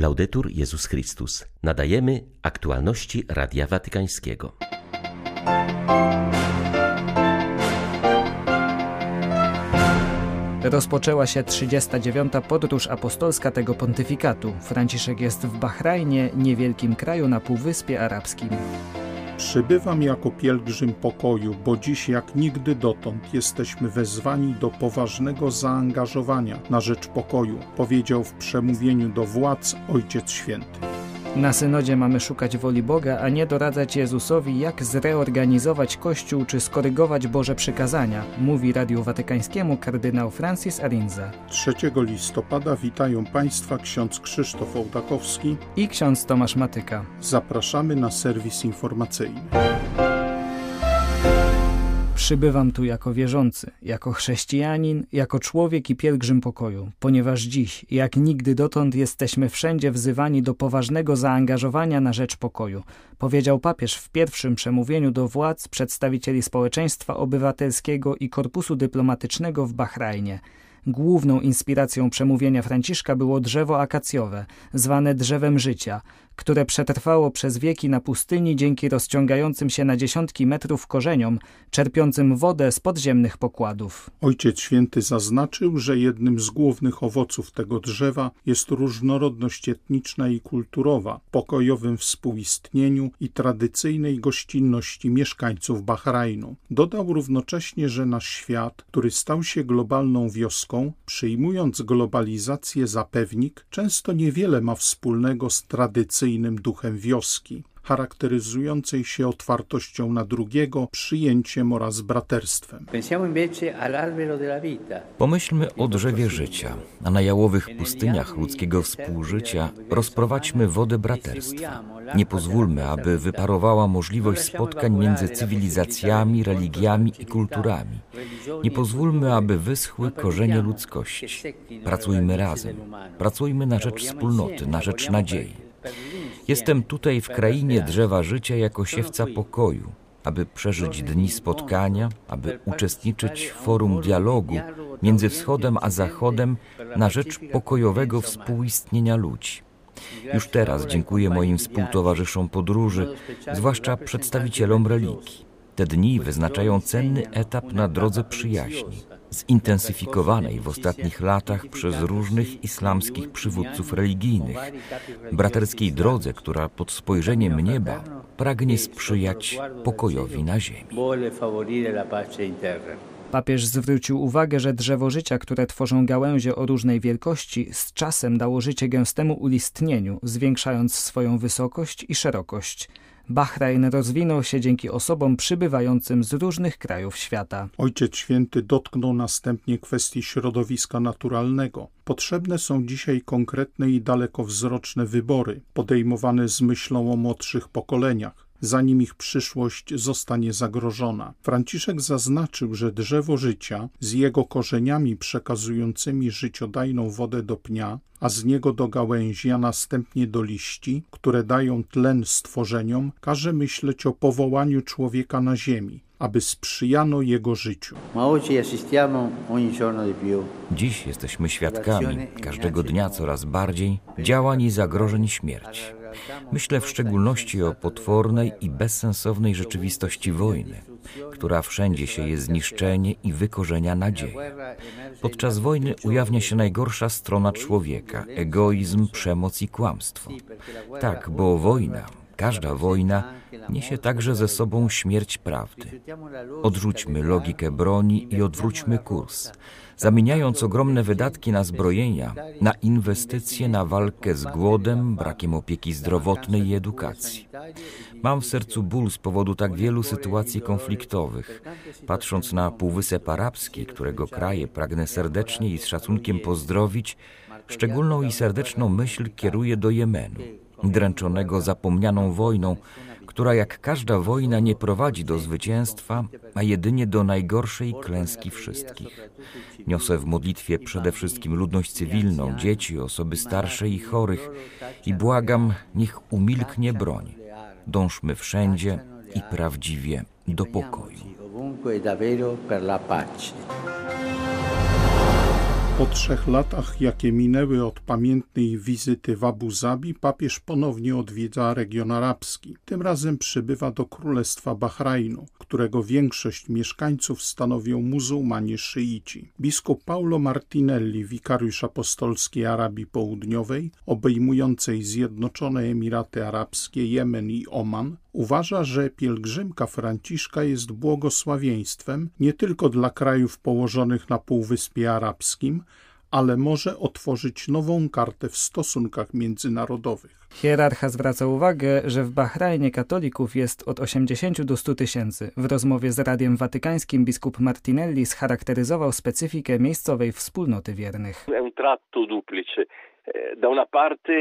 Laudetur Jezus Chrystus. Nadajemy aktualności Radia Watykańskiego. Rozpoczęła się 39. podróż apostolska tego pontyfikatu. Franciszek jest w Bahrajnie, niewielkim kraju na Półwyspie Arabskim. Przybywam jako pielgrzym pokoju, bo dziś jak nigdy dotąd jesteśmy wezwani do poważnego zaangażowania na rzecz pokoju, powiedział w przemówieniu do władz Ojciec Święty. Na synodzie mamy szukać woli Boga, a nie doradzać Jezusowi, jak zreorganizować Kościół czy skorygować Boże przykazania, mówi Radiu Watykańskiemu kardynał Francis Arinza. 3 listopada witają Państwa ksiądz Krzysztof Ołdakowski i ksiądz Tomasz Matyka. Zapraszamy na serwis informacyjny. Przybywam tu jako wierzący, jako chrześcijanin, jako człowiek i pielgrzym pokoju, ponieważ dziś, jak nigdy dotąd, jesteśmy wszędzie wzywani do poważnego zaangażowania na rzecz pokoju, powiedział papież w pierwszym przemówieniu do władz, przedstawicieli społeczeństwa obywatelskiego i korpusu dyplomatycznego w Bahrajnie. Główną inspiracją przemówienia Franciszka było drzewo akacjowe, zwane drzewem życia, które przetrwało przez wieki na pustyni dzięki rozciągającym się na dziesiątki metrów korzeniom, czerpiącym wodę z podziemnych pokładów. Ojciec Święty zaznaczył, że jednym z głównych owoców tego drzewa jest różnorodność etniczna i kulturowa, pokojowym współistnieniu i tradycyjnej gościnności mieszkańców Bahrajnu. Dodał równocześnie, że nasz świat, który stał się globalną wioską, przyjmując globalizację za pewnik, często niewiele ma wspólnego z tradycyjną duchem wioski charakteryzującej się otwartością na drugiego, przyjęciem oraz braterstwem. Pomyślmy o drzewie życia, a na jałowych pustyniach ludzkiego współżycia rozprowadźmy wodę braterstwa. Nie pozwólmy, aby wyparowała możliwość spotkań między cywilizacjami, religiami i kulturami. Nie pozwólmy, aby wyschły korzenie ludzkości. Pracujmy razem. Pracujmy na rzecz wspólnoty, na rzecz nadziei. Jestem tutaj w krainie drzewa życia jako siewca pokoju, aby przeżyć dni spotkania, aby uczestniczyć w forum dialogu między wschodem a zachodem na rzecz pokojowego współistnienia ludzi. Już teraz dziękuję moim współtowarzyszom podróży, zwłaszcza przedstawicielom religii. Te dni wyznaczają cenny etap na drodze przyjaźni, zintensyfikowanej w ostatnich latach przez różnych islamskich przywódców religijnych, braterskiej drodze, która pod spojrzeniem nieba pragnie sprzyjać pokojowi na ziemi. Papież zwrócił uwagę, że drzewo życia, które tworzą gałęzie o różnej wielkości, z czasem dało życie gęstemu ulistnieniu, zwiększając swoją wysokość i szerokość. Bahrajn rozwinął się dzięki osobom przybywającym z różnych krajów świata. Ojciec Święty dotknął następnie kwestii środowiska naturalnego. Potrzebne są dzisiaj konkretne i dalekowzroczne wybory, podejmowane z myślą o młodszych pokoleniach zanim ich przyszłość zostanie zagrożona. Franciszek zaznaczył, że drzewo życia z jego korzeniami przekazującymi życiodajną wodę do pnia, a z niego do gałęzi, a następnie do liści, które dają tlen stworzeniom, każe myśleć o powołaniu człowieka na ziemi, aby sprzyjano jego życiu. Dziś jesteśmy świadkami każdego dnia coraz bardziej działań i zagrożeń śmierci. Myślę w szczególności o potwornej i bezsensownej rzeczywistości wojny, która wszędzie sieje zniszczenie i wykorzenia nadziei. Podczas wojny ujawnia się najgorsza strona człowieka egoizm, przemoc i kłamstwo. Tak, bo wojna, każda wojna niesie także ze sobą śmierć prawdy. Odrzućmy logikę broni i odwróćmy kurs zamieniając ogromne wydatki na zbrojenia, na inwestycje na walkę z głodem, brakiem opieki zdrowotnej i edukacji. Mam w sercu ból z powodu tak wielu sytuacji konfliktowych. Patrząc na Półwysep Arabski, którego kraje pragnę serdecznie i z szacunkiem pozdrowić, szczególną i serdeczną myśl kieruję do Jemenu, dręczonego zapomnianą wojną, która jak każda wojna nie prowadzi do zwycięstwa, a jedynie do najgorszej klęski wszystkich. Niosę w modlitwie przede wszystkim ludność cywilną, dzieci, osoby starsze i chorych i błagam, niech umilknie broń. Dążmy wszędzie i prawdziwie do pokoju. Po trzech latach, jakie minęły od pamiętnej wizyty w Abu Zabi, papież ponownie odwiedza region arabski. Tym razem przybywa do Królestwa Bahrajnu, którego większość mieszkańców stanowią muzułmanie szyici. Biskup Paulo Martinelli, wikariusz apostolski Arabii Południowej, obejmującej Zjednoczone Emiraty Arabskie, Jemen i Oman, uważa, że pielgrzymka Franciszka jest błogosławieństwem nie tylko dla krajów położonych na Półwyspie Arabskim, ale może otworzyć nową kartę w stosunkach międzynarodowych. Hierarcha zwraca uwagę, że w Bahrajnie katolików jest od 80 do 100 tysięcy. W rozmowie z Radiem Watykańskim biskup Martinelli scharakteryzował specyfikę miejscowej wspólnoty wiernych.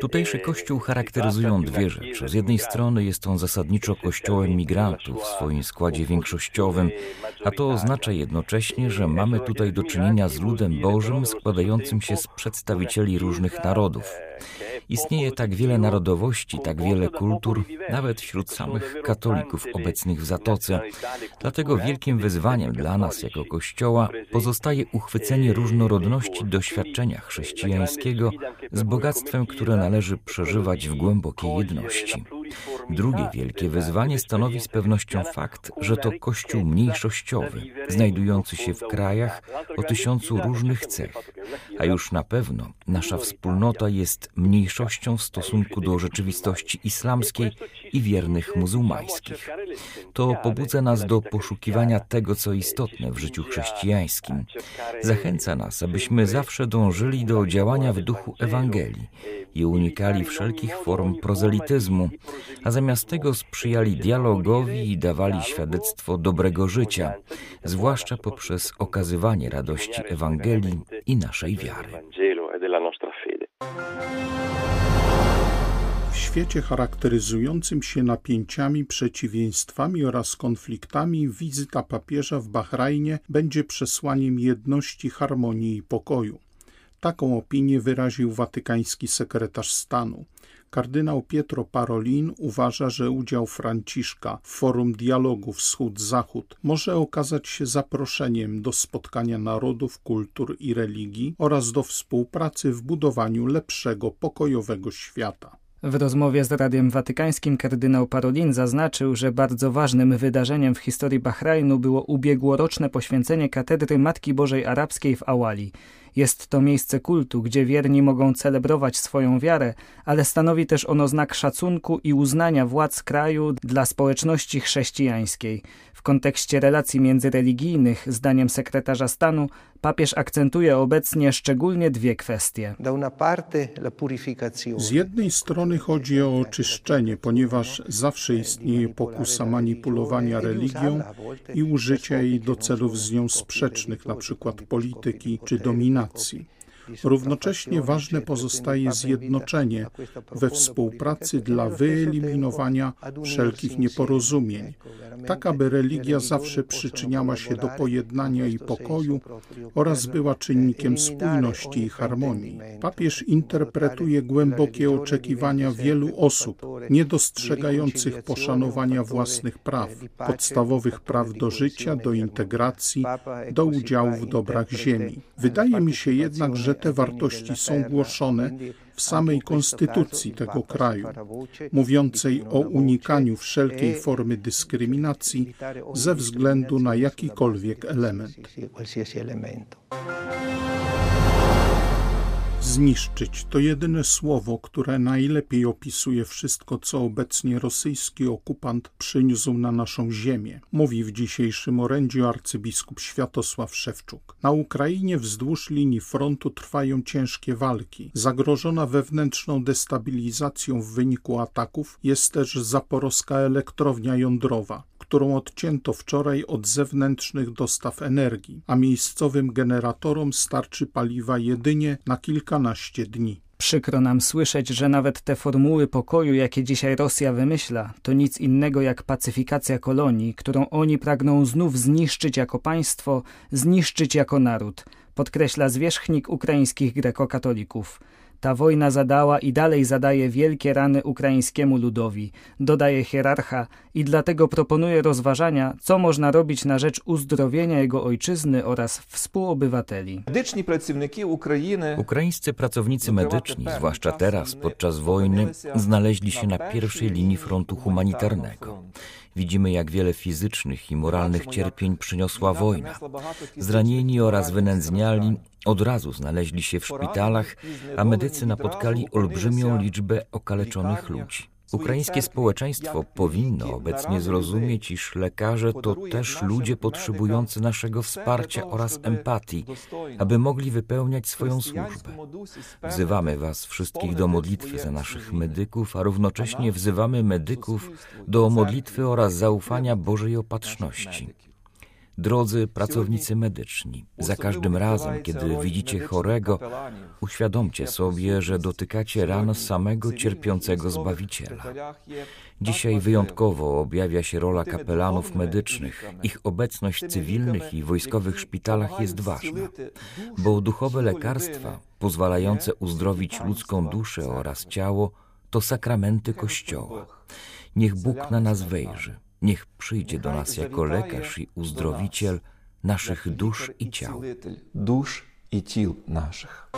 Tutejszy kościół charakteryzują dwie rzeczy. Z jednej strony jest on zasadniczo kościołem migrantów w swoim składzie większościowym, a to oznacza jednocześnie, że mamy tutaj do czynienia z ludem Bożym składającym się z przedstawicieli różnych narodów. Istnieje tak wiele narodowości, tak wiele kultur, nawet wśród samych katolików obecnych w Zatoce. Dlatego wielkim wyzwaniem dla nas jako Kościoła pozostaje uchwycenie różnorodności doświadczenia chrześcijańskiego z bogactwem, które należy przeżywać w głębokiej jedności. Drugie wielkie wyzwanie stanowi z pewnością fakt, że to Kościół mniejszościowy, znajdujący się w krajach o tysiącu różnych cech, a już na pewno nasza wspólnota jest mniejszością w stosunku do rzeczywistości islamskiej i wiernych muzułmańskich. To pobudza nas do poszukiwania tego, co istotne w życiu chrześcijańskim. Zachęca nas, abyśmy zawsze dążyli do działania w duchu Ewangelii i unikali wszelkich form prozelityzmu, a zamiast tego sprzyjali dialogowi i dawali świadectwo dobrego życia, zwłaszcza poprzez okazywanie radości Ewangelii i naszej wiary. W świecie charakteryzującym się napięciami, przeciwieństwami oraz konfliktami, wizyta papieża w Bahrajnie będzie przesłaniem jedności, harmonii i pokoju. Taką opinię wyraził watykański sekretarz stanu. Kardynał Pietro Parolin uważa, że udział Franciszka w Forum Dialogu Wschód-Zachód może okazać się zaproszeniem do spotkania narodów, kultur i religii oraz do współpracy w budowaniu lepszego, pokojowego świata. W rozmowie z Radiem Watykańskim kardynał Parolin zaznaczył, że bardzo ważnym wydarzeniem w historii Bahrajnu było ubiegłoroczne poświęcenie katedry Matki Bożej Arabskiej w Awali. Jest to miejsce kultu, gdzie wierni mogą celebrować swoją wiarę, ale stanowi też ono znak szacunku i uznania władz kraju dla społeczności chrześcijańskiej. W kontekście relacji międzyreligijnych, zdaniem sekretarza stanu, papież akcentuje obecnie szczególnie dwie kwestie. Z jednej strony chodzi o oczyszczenie, ponieważ zawsze istnieje pokusa manipulowania religią i użycia jej do celów z nią sprzecznych, np. polityki czy dominacji. Ignazzi. Równocześnie ważne pozostaje zjednoczenie we współpracy dla wyeliminowania wszelkich nieporozumień, tak aby religia zawsze przyczyniała się do pojednania i pokoju oraz była czynnikiem spójności i harmonii. Papież interpretuje głębokie oczekiwania wielu osób, nie dostrzegających poszanowania własnych praw, podstawowych praw do życia, do integracji, do udziału w dobrach ziemi. Wydaje mi się jednak, że te wartości są głoszone w samej konstytucji tego kraju, mówiącej o unikaniu wszelkiej formy dyskryminacji ze względu na jakikolwiek element. Zniszczyć to jedyne słowo, które najlepiej opisuje wszystko, co obecnie rosyjski okupant przyniósł na naszą ziemię, mówi w dzisiejszym orędziu arcybiskup Światosław Szewczuk. Na Ukrainie wzdłuż linii frontu trwają ciężkie walki. Zagrożona wewnętrzną destabilizacją w wyniku ataków jest też zaporowska elektrownia jądrowa którą odcięto wczoraj od zewnętrznych dostaw energii, a miejscowym generatorom starczy paliwa jedynie na kilkanaście dni. Przykro nam słyszeć, że nawet te formuły pokoju, jakie dzisiaj Rosja wymyśla, to nic innego jak pacyfikacja kolonii, którą oni pragną znów zniszczyć jako państwo, zniszczyć jako naród, podkreśla zwierzchnik ukraińskich grekokatolików. Ta wojna zadała i dalej zadaje wielkie rany ukraińskiemu ludowi, dodaje hierarcha i dlatego proponuje rozważania, co można robić na rzecz uzdrowienia jego ojczyzny oraz współobywateli. Medyczni pracownicy Ukrainy Ukraińscy pracownicy medyczni, zwłaszcza teraz, podczas wojny, znaleźli się na pierwszej linii frontu humanitarnego. Widzimy, jak wiele fizycznych i moralnych cierpień przyniosła wojna. Zranieni oraz wynędzniali od razu znaleźli się w szpitalach, a medycy napotkali olbrzymią liczbę okaleczonych ludzi. Ukraińskie społeczeństwo powinno obecnie zrozumieć, iż lekarze to też ludzie potrzebujący naszego wsparcia oraz empatii, aby mogli wypełniać swoją służbę. Wzywamy Was wszystkich do modlitwy za naszych medyków, a równocześnie wzywamy medyków do modlitwy oraz zaufania Bożej opatrzności. Drodzy pracownicy medyczni, za każdym razem, kiedy widzicie chorego, uświadomcie sobie, że dotykacie ran samego cierpiącego Zbawiciela. Dzisiaj wyjątkowo objawia się rola kapelanów medycznych. Ich obecność w cywilnych i wojskowych szpitalach jest ważna, bo duchowe lekarstwa pozwalające uzdrowić ludzką duszę oraz ciało to sakramenty Kościoła. Niech Bóg na nas wejrzy. Niech przyjdzie do nas jako lekarz i uzdrowiciel naszych dusz i ciał. Dusz i ciał naszych.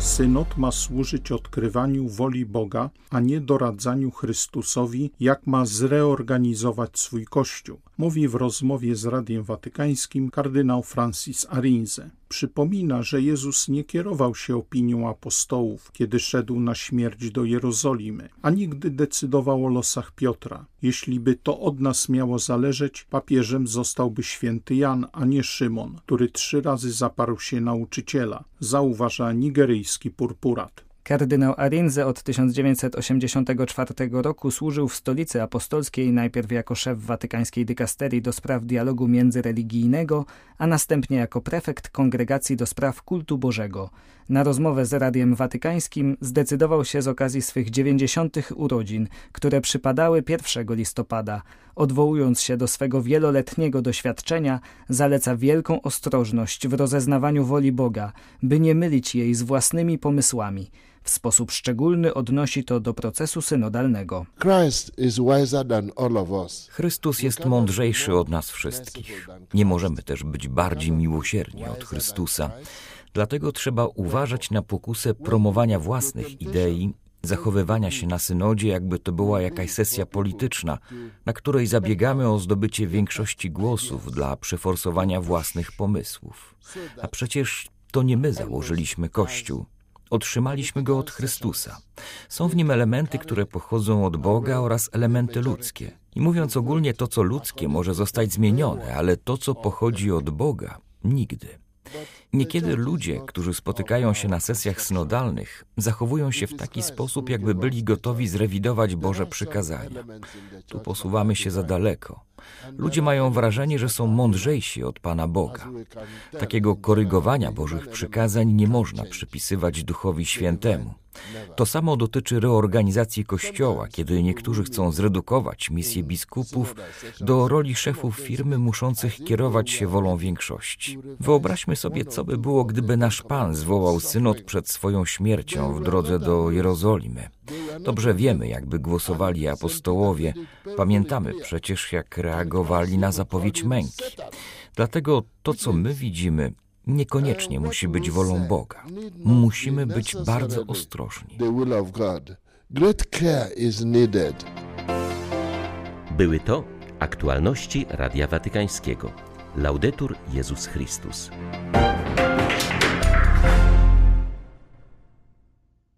Synod ma służyć odkrywaniu woli Boga, a nie doradzaniu Chrystusowi, jak ma zreorganizować swój Kościół, mówi w rozmowie z Radiem Watykańskim kardynał Francis Arinze. Przypomina, że Jezus nie kierował się opinią apostołów, kiedy szedł na śmierć do Jerozolimy, a nigdy decydował o losach Piotra. Jeśli by to od nas miało zależeć, papieżem zostałby święty Jan, a nie Szymon, który trzy razy zaparł się nauczyciela, zauważa nigeryjski purpurat. Kardynał Arinze od 1984 roku służył w stolicy apostolskiej najpierw jako szef watykańskiej dykasterii do spraw dialogu międzyreligijnego, a następnie jako prefekt kongregacji do spraw kultu Bożego. Na rozmowę z Radiem Watykańskim zdecydował się z okazji swych 90. urodzin, które przypadały 1 listopada. Odwołując się do swego wieloletniego doświadczenia, zaleca wielką ostrożność w rozeznawaniu woli Boga, by nie mylić jej z własnymi pomysłami. W sposób szczególny odnosi to do procesu synodalnego. Chrystus jest mądrzejszy od nas wszystkich. Nie możemy też być bardziej miłosierni od Chrystusa. Dlatego trzeba uważać na pokusę promowania własnych idei, zachowywania się na synodzie, jakby to była jakaś sesja polityczna, na której zabiegamy o zdobycie większości głosów dla przeforsowania własnych pomysłów. A przecież to nie my założyliśmy Kościół. Otrzymaliśmy go od Chrystusa. Są w nim elementy, które pochodzą od Boga oraz elementy ludzkie. I mówiąc ogólnie, to co ludzkie może zostać zmienione, ale to co pochodzi od Boga nigdy. Niekiedy ludzie, którzy spotykają się na sesjach synodalnych, zachowują się w taki sposób, jakby byli gotowi zrewidować Boże przykazania. Tu posuwamy się za daleko. Ludzie mają wrażenie, że są mądrzejsi od Pana Boga. Takiego korygowania Bożych przykazań nie można przypisywać Duchowi Świętemu. To samo dotyczy reorganizacji Kościoła, kiedy niektórzy chcą zredukować misję biskupów do roli szefów firmy muszących kierować się wolą większości. Wyobraźmy sobie, co by było, gdyby nasz Pan zwołał synod przed swoją śmiercią w drodze do Jerozolimy. Dobrze wiemy, jakby głosowali apostołowie. Pamiętamy przecież, jak reagowali na zapowiedź męki. Dlatego to, co my widzimy, niekoniecznie musi być wolą Boga. Musimy być bardzo ostrożni. Były to aktualności Radia Watykańskiego. Laudetur Jezus Chrystus.